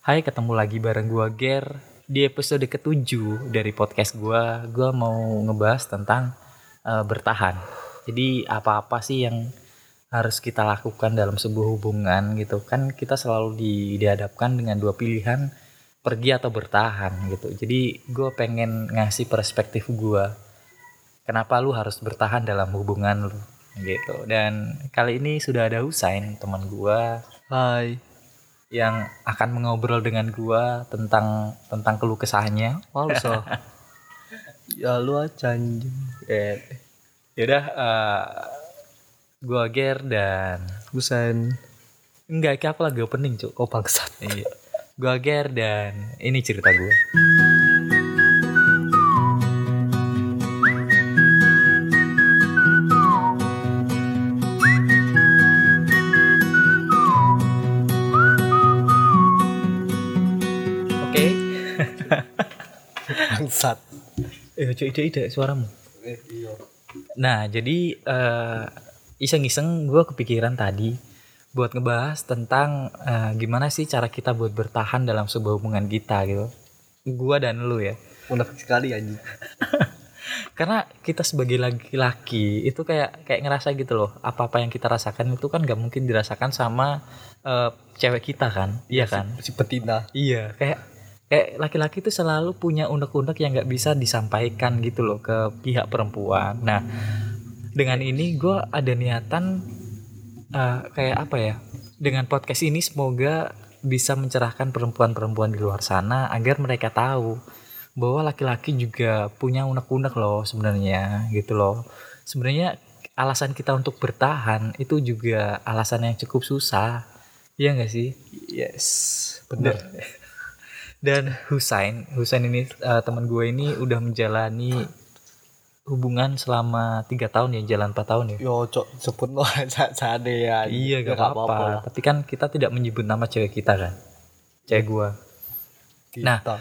Hai, ketemu lagi bareng gua Ger di episode ketujuh dari podcast gua. Gua mau ngebahas tentang eh, bertahan. Jadi apa-apa sih yang harus kita lakukan dalam sebuah hubungan gitu kan kita selalu di- dihadapkan dengan dua pilihan pergi atau bertahan gitu. Jadi gua pengen ngasih perspektif gua kenapa lu harus bertahan dalam hubungan lu gitu. Dan kali ini sudah ada Husain teman gua Hai, yang akan mengobrol dengan gua tentang tentang keluh kesahnya. malu so. ya lu aja anjing. Eh, yaudah, eh, gua Ger dan Busen. enggak kayak apa lagi opening cuk. Oh bangsat. Iya. Gua Ger dan ini cerita gua. Cuk ide-ide suaramu. Eh, iya. Nah, jadi eh, iseng-iseng gue kepikiran tadi buat ngebahas tentang eh, gimana sih cara kita buat bertahan dalam sebuah hubungan kita gitu. Gua dan lu ya. Munafik sekali anjing. Karena kita sebagai laki-laki itu kayak kayak ngerasa gitu loh. Apa-apa yang kita rasakan itu kan gak mungkin dirasakan sama eh, cewek kita kan. Iya kan? Si betina. Iya, kayak kayak laki-laki itu selalu punya unek-unek yang nggak bisa disampaikan gitu loh ke pihak perempuan. Nah, dengan ini gue ada niatan eh, kayak apa ya? Dengan podcast ini semoga bisa mencerahkan perempuan-perempuan di luar sana agar mereka tahu bahwa laki-laki juga punya unek-unek loh sebenarnya gitu loh. Sebenarnya alasan kita untuk bertahan itu juga alasan yang cukup susah. Iya nggak sih? Yes. Bener. Dan Husain, Husain ini eh, teman gue ini udah menjalani hubungan selama tiga tahun ya, jalan 4 tahun ya. Yo cok sebut no saja ya. Iya Ya, gak apa-apa. lah. Tapi kan kita tidak menyebut nama cewek kita kan, cewek gue. Nah.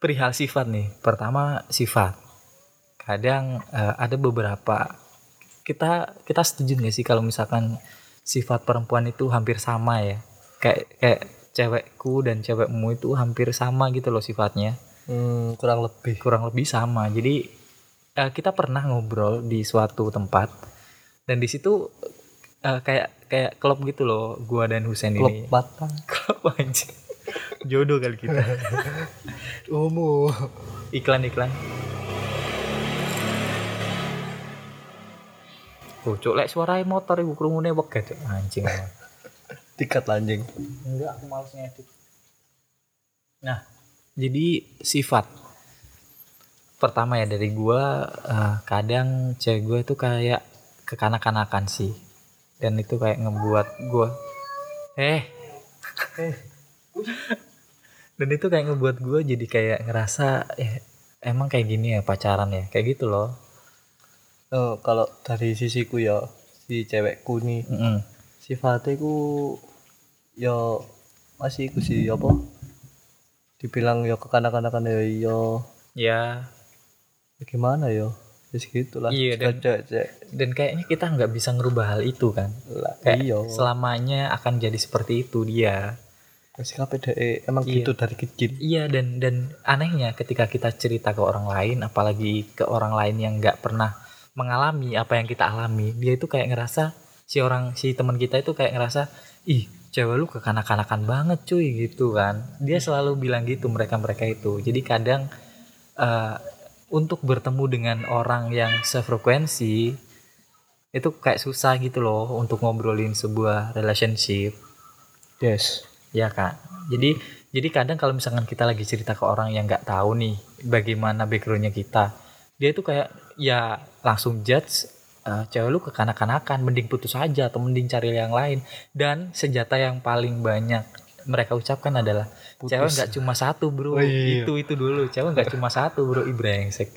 Perihal sifat nih, pertama sifat. Kadang eh, ada beberapa kita kita setuju nggak sih kalau misalkan sifat perempuan itu hampir sama ya, kayak kayak cewekku dan cewekmu itu hampir sama gitu loh sifatnya. Hmm, kurang lebih. kurang lebih sama. Jadi eh, kita pernah ngobrol di suatu tempat dan di situ eh, kayak kayak klub gitu loh, gua dan Husen Klub ini. batang. Klub. Jodoh kali kita. Umum. Iklan-iklan. Oh, cuk, lek suara motor ibu kerumune weget anjing. Tiket anjing. Enggak, aku males ngedit. Nah, jadi sifat pertama ya dari gua eh, kadang cewek gue itu kayak kekanak-kanakan sih. Dan itu kayak ngebuat gua eh dan itu kayak ngebuat gua jadi kayak ngerasa eh, emang kayak gini ya pacaran ya kayak gitu loh Oh, kalau dari sisiku ya si cewekku nih Mm-mm. sifatnya ku ya masih ku sih apa? Dibilang ya kekanak-kanakan ya ya ya. Ya gimana ya ya segitulah Iya, dan- dan kayaknya kita nggak bisa ngerubah hal itu kan? Lah kayak iya. selamanya akan jadi seperti itu dia. Masih KPDE emang Iya. gitu dari kecil. Iya dan dan anehnya ketika kita cerita ke orang lain apalagi ke orang lain yang nggak pernah mengalami apa yang kita alami dia itu kayak ngerasa si orang si teman kita itu kayak ngerasa ih cewek lu kekanak-kanakan banget cuy gitu kan. Dia selalu bilang gitu mereka mereka itu. Jadi kadang eh, untuk bertemu dengan orang yang sefrekuensi itu kayak susah gitu loh untuk ngobrolin sebuah relationship. Yes. Ya kan. Jadi jadi kadang kalau misalkan kita lagi cerita ke orang yang nggak tahu nih bagaimana backgroundnya kita, dia itu kayak ya langsung judge eh, cewek lu kekanak-kanakan, mending putus aja atau mending cari yang lain. Dan senjata yang paling banyak mereka ucapkan adalah Putus. cewek nggak cuma satu bro, Oh, iya. itu itu dulu cewek nggak cuma satu bro, ibrengsek.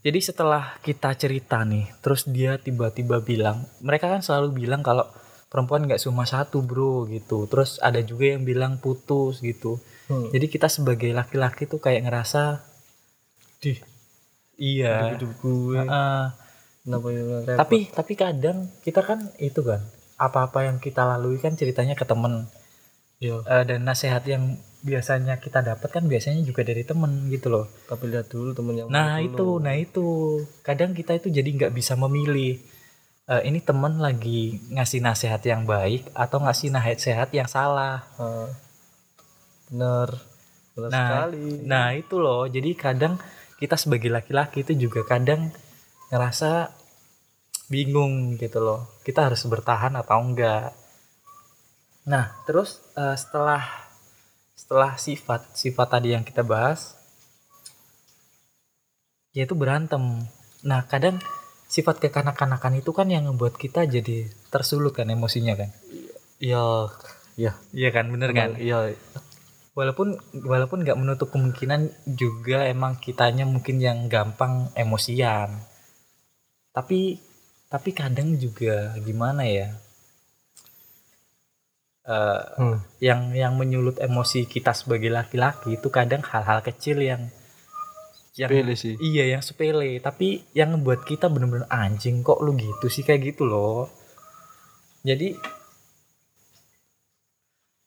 Jadi setelah kita cerita nih, terus dia tiba-tiba bilang, mereka kan selalu bilang kalau perempuan nggak cuma satu bro gitu. Terus ada juga yang bilang putus gitu. Hmm. Jadi kita sebagai laki-laki tuh kayak ngerasa, di iya. hidup gue Heeh. kenapa ya repot? tapi tapi kadang kita kan itu kan apa-apa yang kita lalui kan ceritanya ke temen Iya. Eh, dan nasihat yang biasanya kita dapat kan biasanya juga dari temen gitu loh Tapi lihat dulu temen yang nah itu dulu. nah itu kadang kita itu jadi nggak bisa memilih Eh, ini temen lagi ngasih nasihat yang baik atau ngasih nasihat yang salah Ah, bener. Bener Nah, sekali. Nah itu loh, jadi kadang kita sebagai laki-laki itu juga kadang ngerasa bingung gitu loh. Kita harus bertahan atau enggak. Nah terus eh, setelah setelah sifat sifat tadi yang kita bahas, yaitu berantem. Nah kadang sifat kekanak-kanakan itu kan yang membuat kita jadi tersulut kan emosinya kan. Iya. Iya. Iya kan, bener kan? Iya. Walaupun walaupun nggak menutup kemungkinan juga emang kitanya mungkin yang gampang emosian. Tapi tapi kadang juga gimana ya? Eh, Hmm. yang yang menyulut emosi kita sebagai laki-laki itu kadang hal-hal kecil yang yang Pilih sih. iya yang sepele. Tapi yang membuat kita bener-bener anjing kok lu gitu sih? Kayak gitu loh. Jadi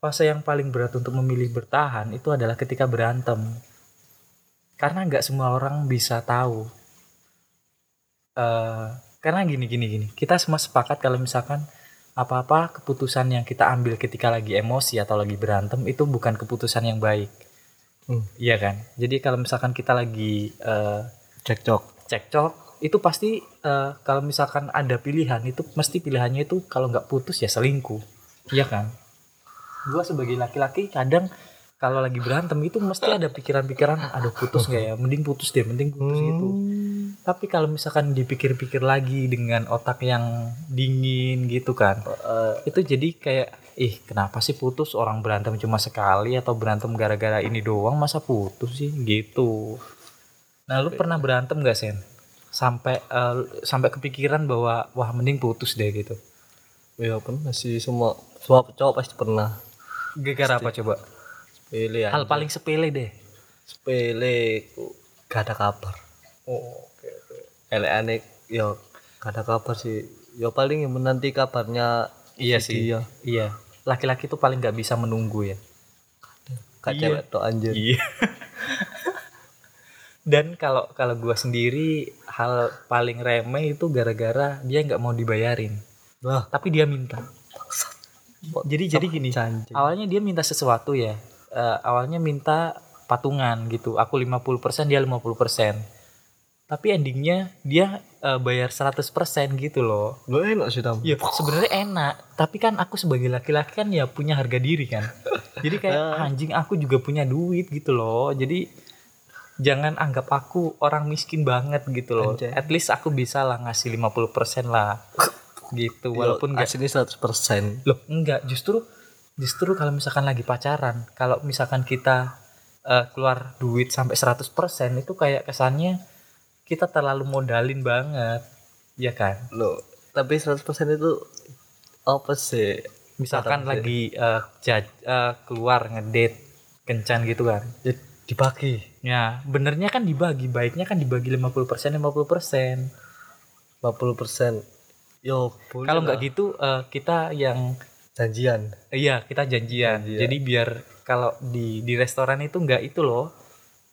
fase yang paling berat untuk memilih bertahan itu adalah ketika berantem. Karena nggak semua orang bisa tahu. Eh karena gini gini gini. Kita semua sepakat kalau misalkan apa-apa keputusan yang kita ambil ketika lagi emosi atau lagi berantem itu bukan keputusan yang baik. Hmm. iya kan? Jadi kalau misalkan kita lagi eh, Cekcok. cekcok itu pasti eh, kalau misalkan ada pilihan itu mesti pilihannya itu kalau nggak putus ya selingkuh. Iya kan gua sebagai laki-laki kadang kalau lagi berantem itu mesti ada pikiran-pikiran aduh putus nggak ya? Mending putus deh mending putus gitu. Hmm. tapi kalau misalkan dipikir-pikir lagi dengan otak yang dingin gitu kan Eh, itu jadi kayak ih kenapa sih putus? Orang berantem cuma sekali atau berantem gara-gara ini doang masa putus sih? Gitu. Nah lu pernah berantem gak sen? Sampai eh, sampai kepikiran bahwa wah mending putus deh gitu. Ya pernah sih semua semua cowok pasti pernah. Gara-gara apa coba Sepele ya. hal paling sepele deh sepele gak ada kabar. oh oke oke Elek aneh yo gak ada kabar sih. Yo paling yang menanti kabarnya iya si sih dia. iya laki-laki tuh paling nggak bisa menunggu ya Kak Iya. cewek tuh anjir. Iya. Dan kalau kalau gua sendiri hal paling remeh itu gara-gara dia nggak mau dibayarin, Wah, tapi dia minta. Jadi jadi gini, janji. awalnya dia minta sesuatu ya. Eh, awalnya minta patungan gitu. Aku 50%, dia 50%. Tapi endingnya dia eh, bayar 100% gitu loh. Lo enak sih tam. Ya sebenarnya enak, tapi kan aku sebagai laki-laki kan ya punya harga diri kan. Jadi kayak anjing aku juga punya duit gitu loh. Jadi jangan anggap aku orang miskin banget gitu loh. Anjay. At least aku bisa lah ngasih 50% lah. Gitu walaupun enggak aslinya 100%. loh enggak justru justru kalau misalkan lagi pacaran, kalau misalkan kita eh, keluar duit sampai 100% itu kayak kesannya kita terlalu modalin banget. Ya kan? Lo, tapi 100% itu apa sih? misalkan lagi eh, jaj- eh, keluar ngedate kencan gitu kan Ya, dibagi. ya benernya kan dibagi baiknya kan dibagi 50% 50% 50%. Yo, kalau nggak gitu eh, kita yang janjian. iya kita janjian. Janjian. jadi biar kalau di di restoran itu nggak itu loh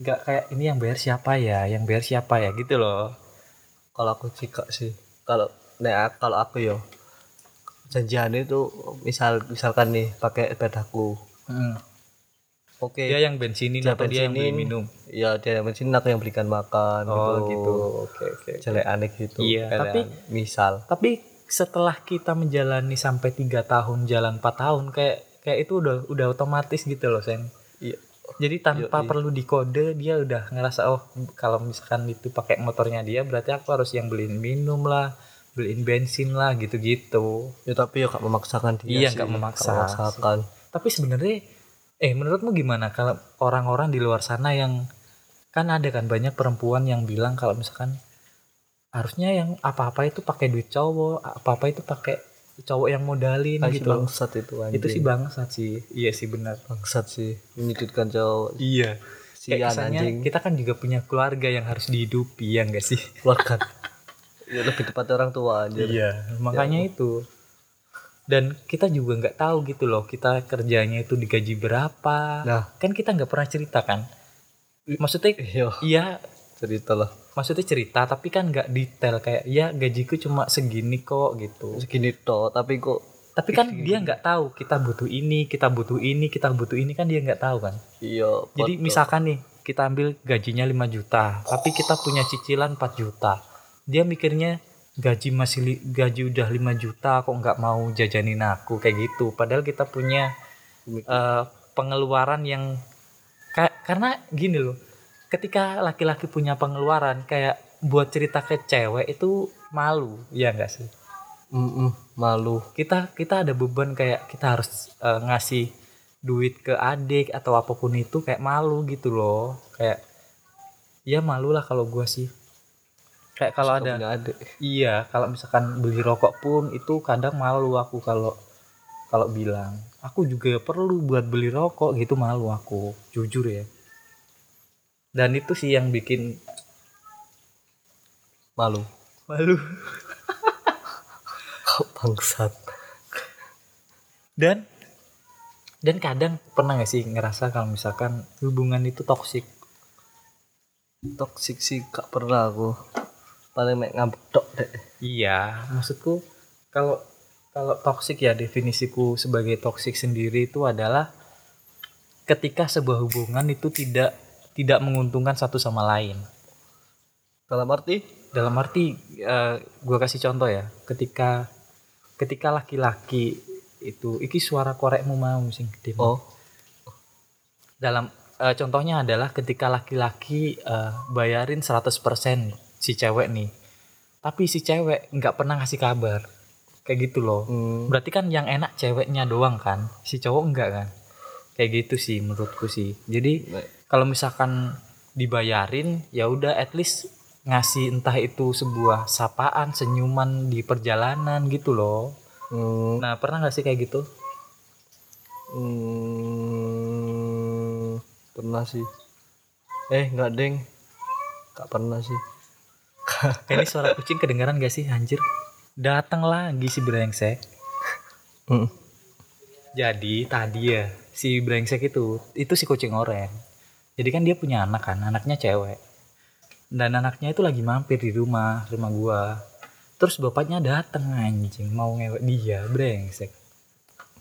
nggak kayak ini yang bayar siapa ya yang bayar siapa ya gitu loh Kalau aku sih kak sih. Kalau nek kalau aku yo janjian itu misal misalkan nih pakai sepedaku. Oke. dia yang bensinin Dia atau dia yang beli bensinin. minum Ya dia yang bensin aku yang belikan makan oh gitu. gitu oke oke Jelek aneh gitu. Iya, Kayak tapi- misal tapi setelah kita menjalani sampai tiga tahun jalan 4 tahun kayak kayak itu udah udah otomatis gitu loh sen iya jadi tanpa Yoi. perlu dikode dia udah ngerasa oh kalau misalkan itu pakai motornya dia berarti aku harus yang beliin minum lah beliin bensin lah gitu-gitu ya tapi ya gak memaksakan dia Iya, sih. nggak memaksa. Memaksakan tapi sebenarnya eh menurutmu gimana? Kalau orang-orang di luar sana yang kan ada kan banyak perempuan yang bilang kalau misalkan harusnya yang apa-apa itu pakai duit cowok apa-apa itu pakai cowok yang modalin Ay, si gitu. bangsat itu anjing. Itu sih bangsat sih. Iya sih benar. Bangsat sih. Menyudutkan cowok. Iya. Sian anjing. kita kan juga punya keluarga yang harus dihidupi ya enggak sih? Keluarga. Ya lebih tepat orang tua anjir. Iya makanya itu dan kita juga nggak tahu gitu loh kita kerjanya itu digaji berapa. Nah. kan kita nggak pernah cerita kan? Maksudnya Iya, iya. Cerita lah. maksudnya cerita tapi kan nggak detail. Kayak ya gajiku cuma segini kok gitu. Segini toh, tapi kok tapi kan dia nggak tahu kita butuh ini kita butuh ini kita butuh ini kan dia nggak tahu kan? Iya. jadi misalkan nih kita ambil gajinya 5 juta tapi kita punya cicilan 4 juta. Dia mikirnya gaji masih li- gaji udah 5 juta kok nggak mau jajanin aku? Kayak gitu. Padahal kita punya eh, pengeluaran yang kayak karena gini loh ketika laki-laki punya pengeluaran kayak buat cerita ke cewek itu malu ya enggak sih? Mm-mm, malu. kita kita ada beban kayak kita harus eh, ngasih duit ke adik atau apa pun itu kayak malu gitu loh. Kayak ya malu lah kalau gua sih kayak kalau Suka ada adik. iya kalau misalkan beli rokok pun itu kadang malu aku kalau kalau bilang aku juga perlu buat beli rokok gitu malu aku jujur ya dan itu sih yang bikin Malu. malu Kau bangsat. dan dan kadang pernah gak sih ngerasa kalau misalkan hubungan itu toksik Toksik sih gak pernah aku. Paling mek ngambek tok iya maksudku kalau kalau toksik ya definisiku sebagai toksik sendiri itu adalah ketika sebuah hubungan itu tidak tidak menguntungkan satu sama lain. Dalam arti? dalam arti eh, gua kasih contoh ya ketika ketika laki-laki itu iki suara korekmu mau sing gede Oh, dalam eh, contohnya adalah ketika laki-laki eh, bayarin 100% si cewek nih. Tapi si cewek nggak pernah ngasih kabar. Kayak gitu loh. Hmm, berarti kan yang enak ceweknya doang kan. Si cowok enggak kan? Kayak gitu sih menurutku sih. Jadi kalau misalkan dibayarin ya udah at least ngasih entah itu sebuah sapaan senyuman di perjalanan gitu loh. Hmm, nah pernah nggak sih kayak gitu? Hmm, pernah sih. Eh, enggak deng. Gak pernah sih. Ini suara kucing kedengaran gak sih anjir datang lagi si brengsek Hmm. Jadi tadi ya si brengsek itu itu si kucing oranye. Jadi kan dia punya anak kan, anaknya cewek. Dan anaknya itu lagi mampir di rumah, rumah gua. Terus bapaknya datang anjing mau ngewek dia, brengsek.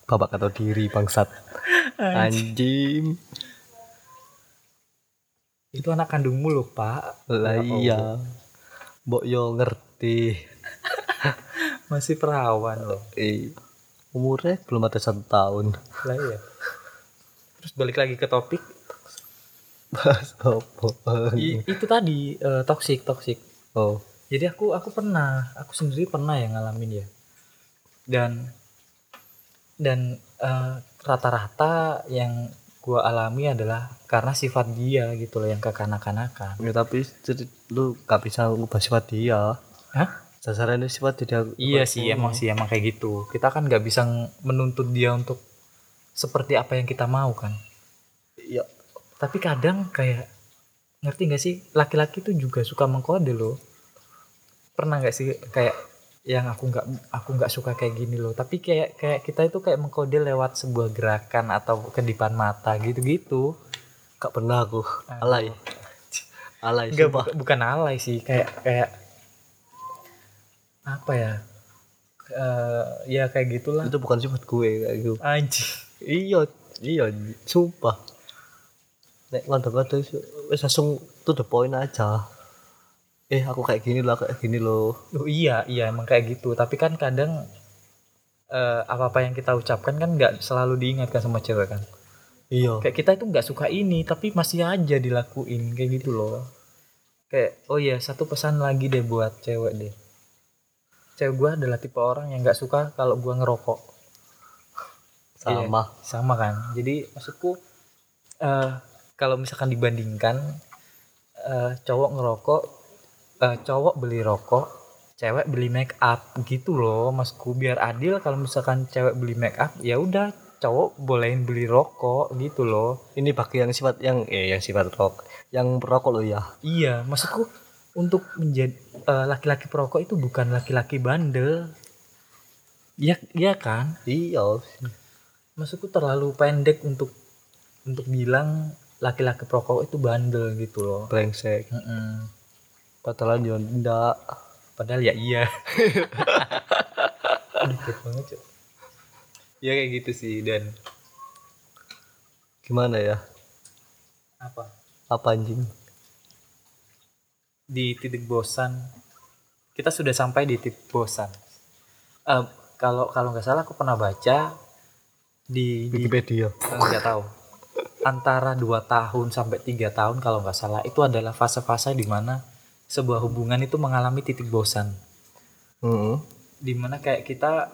Bapak atau diri bangsat. Anjing. Itu anak kandungmu loh, Pak. Lah Ya iya. Mbok yo ngerti. Masih perawan loh. Eh, umurnya belum ada satu tahun. Lah iya. Terus balik lagi ke topik, Bahas apa? i- itu tadi eh, toxic toxic. Oh, Jadi aku aku pernah, aku sendiri pernah yang ngalamin ya. Dan dan eh, rata-rata yang gua alami adalah karena sifat dia gitu loh yang kekanak-kanakan. ya tapi jadi lu gak bisa ngubah sifat dia. Hah? Sasarannya sifat dia. Iya sih emang sih emang kayak gitu. Kita kan nggak bisa menuntut dia untuk seperti apa yang kita mau kan. Iya. Tapi kadang kayak ngerti nggak sih laki-laki tuh juga suka mengkode loh. Pernah nggak sih kayak yang aku nggak aku nggak suka kayak gini loh. Tapi kayak kayak kita itu kayak mengkode lewat sebuah gerakan atau kedipan mata gitu-gitu. Gak pernah aku. Aduh. Alay. Alay Enggak sumpah. bukan, alay sih kayak kayak apa ya? Eh, ya kayak gitulah. Itu bukan sifat gue kayak gitu. Anjing. Iya, iya, sumpah. Nek kadang-kadang wis langsung to the point aja. Eh, aku kayak gini lah, kayak gini loh. Oh, iya, iya emang kayak gitu. Tapi kan kadang eh, apa-apa yang kita ucapkan kan nggak selalu diingatkan sama cewek kan. Iya. Kayak kita itu nggak suka ini, tapi masih aja dilakuin kayak gitu loh. Kayak oh iya satu pesan lagi deh buat cewek deh. Cewek gua adalah tipe orang yang nggak suka kalau gua ngerokok. Sama. Iya, sama kan. Jadi maksudku eh kalau misalkan dibandingkan eh, cowok ngerokok, eh, cowok beli rokok, cewek beli make up gitu loh, maksudku biar adil kalau misalkan cewek beli make up ya udah cowok bolehin beli rokok gitu loh. Ini bagi yang sifat yang eh yang sifat rok, yang perokok loh ya. Iya, maksudku untuk menjadi eh, laki-laki perokok itu bukan laki-laki bandel. Iya, iya kan? iya Maksudku terlalu pendek untuk untuk bilang laki-laki perokok itu bandel gitu loh. brengsek Mm-mm. padahal yo ndak Padahal ya iya. Banget. Ya kayak gitu sih dan gimana ya apa? apa anjing Di titik bosan kita sudah sampai di titik bosan. Eh, kalau kalau nggak salah aku pernah baca di di Wikipedia Eh, nggak tahu antara dua tahun sampai tiga tahun kalau nggak salah itu adalah fase-fase di mana sebuah hubungan itu mengalami titik bosan Heeh. di mana kayak kita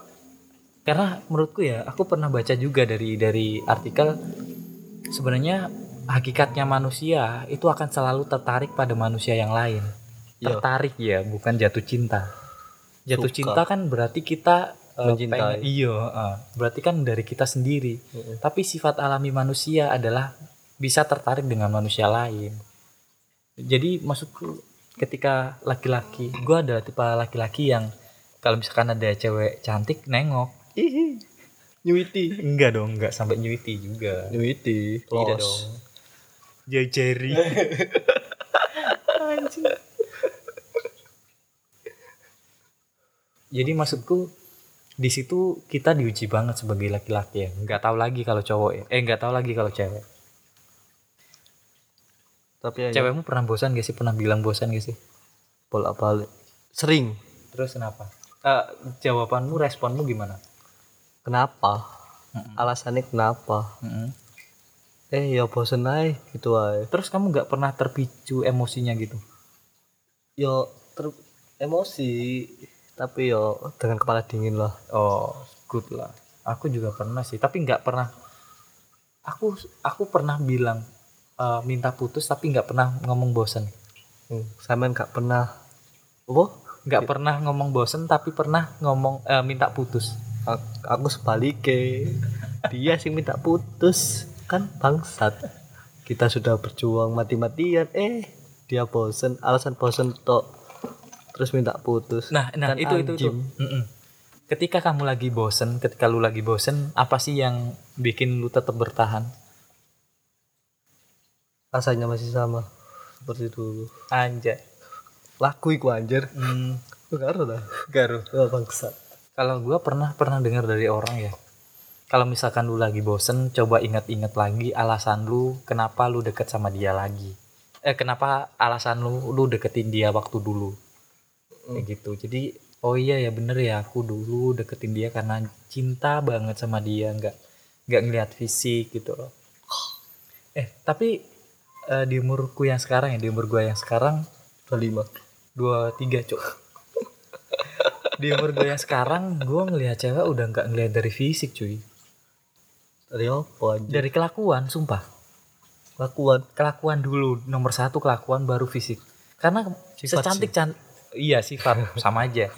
karena menurutku ya aku pernah baca juga dari dari artikel sebenarnya hakikatnya manusia itu akan selalu tertarik pada manusia yang lain Iya. tertarik ya bukan jatuh cinta jatuh Suka. cinta kan berarti kita eh, Mencintai. pengen- iya eh, berarti kan dari kita sendiri Heeh. tapi sifat alami manusia adalah bisa tertarik dengan manusia lain jadi maksudku ketika laki-laki gue adalah tipe laki-laki yang kalau misalkan ada cewek cantik nengok. Hihi. Nyuiti. Enggak dong enggak sampai nyuiti juga. Nyuiti. Tidak Los. dong. Jari Anjing. jadi maksudku di situ kita diuji banget sebagai laki-laki ya. Nggak tahu lagi kalau cowok ya. Eh nggak tahu lagi kalau cewek tapi ya cewekmu pernah bosan gak sih? Pernah bilang bosan gak sih? Bolak balik sering. Terus kenapa? Eh, jawabanmu responmu gimana? Kenapa? Mm-mm. alasannya kenapa? Mm-mm. eh ya bosen aja gitu aja. Terus kamu nggak pernah terpicu emosinya gitu? Yo ter emosi. Tapi yo dengan kepala dingin lah. Oh good lah. Aku juga pernah sih tapi nggak pernah. Aku aku pernah bilang eh, minta putus tapi nggak pernah ngomong bosen. Hmm. Simon gak pernah. Apa? Nggak pernah ngomong bosen tapi pernah ngomong eh, minta putus. A- aku sebaliknya. Dia sih minta putus. Kan bangsat. Kita sudah berjuang mati-matian. Eh dia bosen. Alasan bosen tok. Terus minta putus. Nah nah Kan itu itu itu. anjing. Mm-mm. ketika kamu lagi bosen ketika lu lagi bosen apa sih yang bikin lu tetap bertahan rasanya masih sama seperti dulu anjay laku iku anjir hmm, Gak dah garuh Wah, bangsat Kalau gua pernah pernah dengar dari orang ya. Kalau misalkan lu lagi bosen, coba ingat-ingat lagi alasan lu kenapa lu deket sama dia lagi. Eh kenapa alasan lu lu deketin dia waktu dulu. Kayak gitu. Jadi oh iya ya bener ya aku dulu deketin dia karena cinta banget sama dia, nggak nggak ngeliat fisik gitu loh. Eh tapi eh, di umurku yang sekarang ya di umur gua yang sekarang udah lima. dua tiga cok di umur gue yang sekarang gue ngelihat cewek udah nggak ngelihat dari fisik cuy. Dari apa anjir dari kelakuan sumpah. Lakuan kelakuan dulu nomor satu kelakuan baru fisik. Karena Sifat secantik can iya sifat. Sama aja.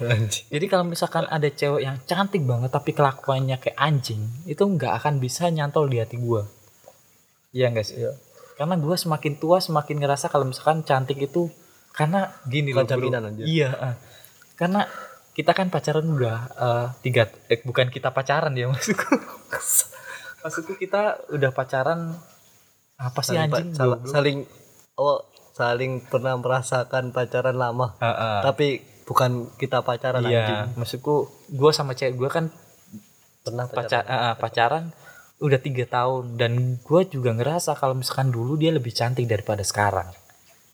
Jadi kalau misalkan ada cewek yang cantik banget tapi kelakuannya kayak anjing itu nggak akan bisa nyantol di hati gue iya enggak sih? Iya. Karena gue semakin tua semakin ngerasa kalau misalkan cantik itu karena gini loh bro. jaminan, anjir. iya eh. karena kita kan pacaran udah eh, tiga eh, bukan kita pacaran ya maksudku maksudku kita udah pacaran apa sih saling, anjing pa- sal- saling oh saling pernah merasakan pacaran lama Heeh. tapi bukan kita pacaran anjing iya maksudku gue sama cewek gue kan pernah pacar, eh, pacaran udah tiga tahun. Dan gue juga ngerasa kalau misalkan dulu dia lebih cantik daripada sekarang.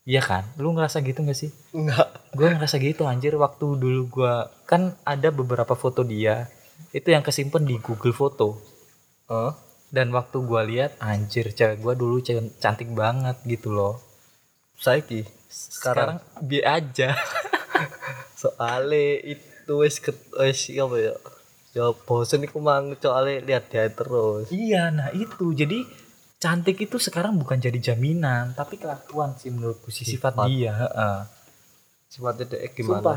Iya kan? Lu ngerasa gitu gak sih? enggak gue ngerasa gitu anjir. Waktu dulu gua kan ada beberapa foto dia itu yang kesimpan di Google Foto. Hah? dan waktu gua lihat anjir cewek gua dulu cantik banget gitu loh. Saiki sekarang, sekarang bi aja. Soalnya itu ket wis apa ya ya bosen iku mang soalnya lihat dia terus. Iya nah itu. Jadi cantik itu sekarang bukan jadi jaminan tapi kelakuan sih menurutku sih sifat Sifat. dia heeh. sifatnya dek Sumpah, gimana?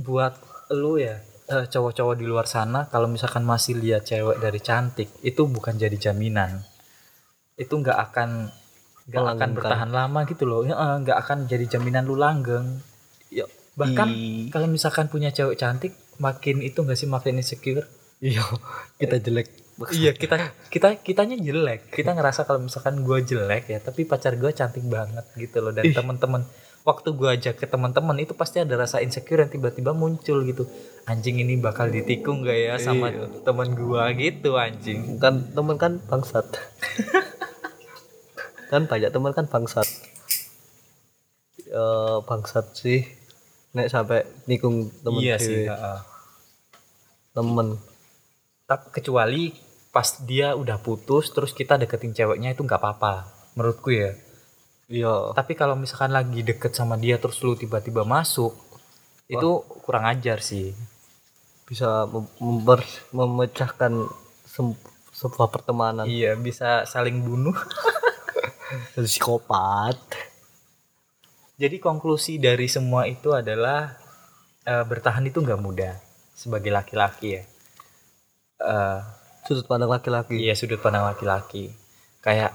Buat lu ya eh, cowok-cowok di luar sana kalau misalkan masih lihat cewek dari cantik itu bukan jadi jaminan. Itu nggak akan nggak akan bertahan lama gitu loh. Nggak akan jadi jaminan lu langgeng bahkan I- kalau misalkan punya cewek cantik makin itu nggak sih makin insecure? Iya kita jelek. Iya kita kita kitanya jelek. Kita ngerasa kalau misalkan gue jelek ya tapi pacar gue cantik banget gitu loh. Dan teman-teman waktu gue ajak ke teman-teman itu pasti ada rasa insecure yang tiba-tiba muncul gitu. Anjing ini bakal ditikung gak ya sama Iya. teman gue gitu anjing. Kan temen kan bangsat. Kan banyak teman kan bangsat. Eh bangsat sih nek sampai nikung temen iya sih heeh. temen. Tapi kecuali pas dia udah putus terus kita deketin ceweknya itu nggak apa-apa menurutku ya. Iya. Tapi kalau misalkan lagi deket sama dia terus lu tiba-tiba masuk itu kurang ajar sih. Bisa member- memecahkan sebuah pertemanan. Iya bisa saling bunuh. Psikopat jadi konklusi dari semua itu adalah eh, bertahan itu nggak mudah sebagai laki-laki ya. Eh, sudut pandang laki-laki. iya sudut pandang laki-laki. Kayak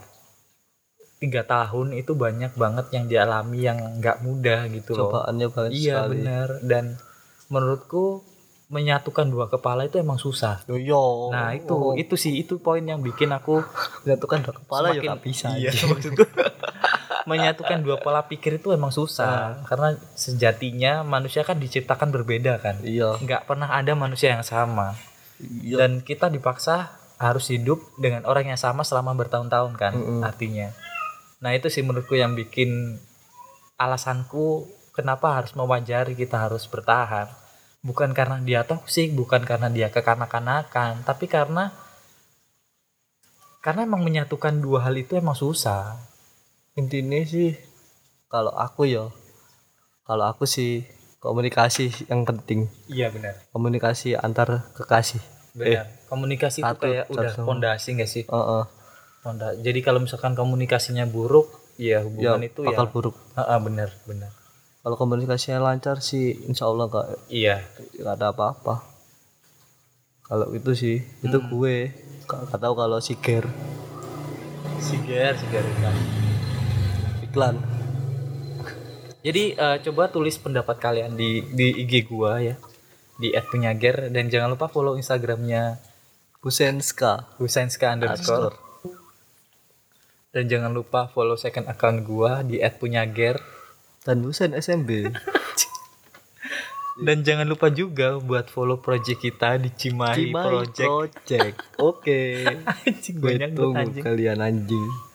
tiga tahun itu banyak banget yang dialami yang nggak mudah gitu loh. Cobaannya banget iya sekali. benar. Dan menurutku menyatukan dua kepala itu emang susah. Yo, yo. nah itu itu sih itu poin yang bikin aku menyatukan dua kepala ya semakin- gak bisa iya maksudku menyatukan dua pola pikir itu emang susah. Karena sejatinya manusia kan diciptakan berbeda kan. Iya. Nggak pernah ada manusia yang sama. Iya. Dan kita dipaksa harus hidup dengan orang yang sama selama bertahun-tahun kan Mm-mm. artinya. Nah itu sih menurutku yang bikin alasanku kenapa harus mewajari kita harus bertahan. Bukan karena dia toksik bukan karena dia kekanak-kanakan tapi karena karena emang menyatukan dua hal itu emang susah intinya sih kalau aku ya kalau aku sih komunikasi yang penting. Iya benar. Komunikasi antar kekasih. Benar. Komunikasi itu satu- kayak udah satu fondasi nggak sih? Heeh. Fonda- jadi kalau misalkan komunikasinya buruk ya ya hubungan itu bakal ya buruk. Heeh, benar benar. Kalau komunikasinya lancar sih insya Allah gak, iya. gak ada apa-apa. Kalau itu sih itu Hmm. gue. Gak, gak tahu kalau si Ger. Sigar sigar iklan. Jadi eh, coba tulis pendapat kalian di di IG gua ya. Di @punyager dan jangan lupa follow instagramnya Busenska Husainska underscore. Dan jangan lupa follow second account gua di @punyager dan Busen SMB dan jangan lupa juga buat follow project kita di Cimahi, Cimahi Project. Project. Oke. Anjing gue banyak anjing. kalian anjing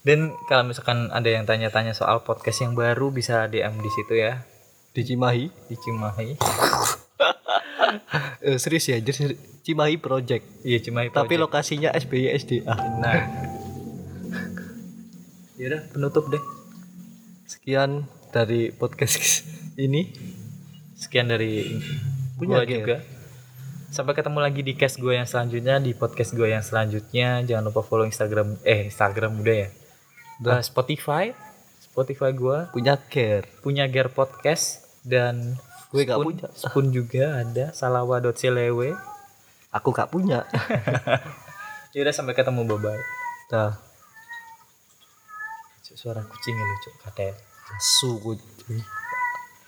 dan kalau misalkan ada yang tanya-tanya soal podcast yang baru bisa DM di situ ya. Di Cimahi. Di Cimahi. Eh, serius ya seri- Cimahi Project. Iya Cimahi tapi Project. lokasinya SBY SDA nah yaudah penutup deh. Sekian dari podcast ini. Sekian dari Punya gua juga. Sampai ketemu lagi di cast gue yang selanjutnya di podcast gue yang selanjutnya. Jangan lupa follow instagram eh instagram udah ya Udah. Uh, spotify. Spotify gue punya care. Punya gear podcast. Dan gue gak Spoon, punya. Spoon juga ada. Salawa.clewe aku gak punya. Yaudah sampai ketemu. Bye bye dah suara kucingnya lucu katanya asu kucing.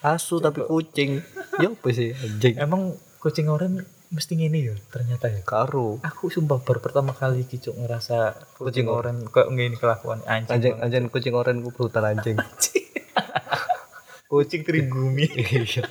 Asu tapi kucing. Ya apa sih anjing? Emang kucing oranye mesti gini ya ternyata ya. Karo. Aku sumpah baru pertama kali kicuk ngerasa kucing Kucing oranye kok ngini kelakuan. Anjing. Anjing anjing kucing oren gue pelutan anjing. Kucing tribumi iya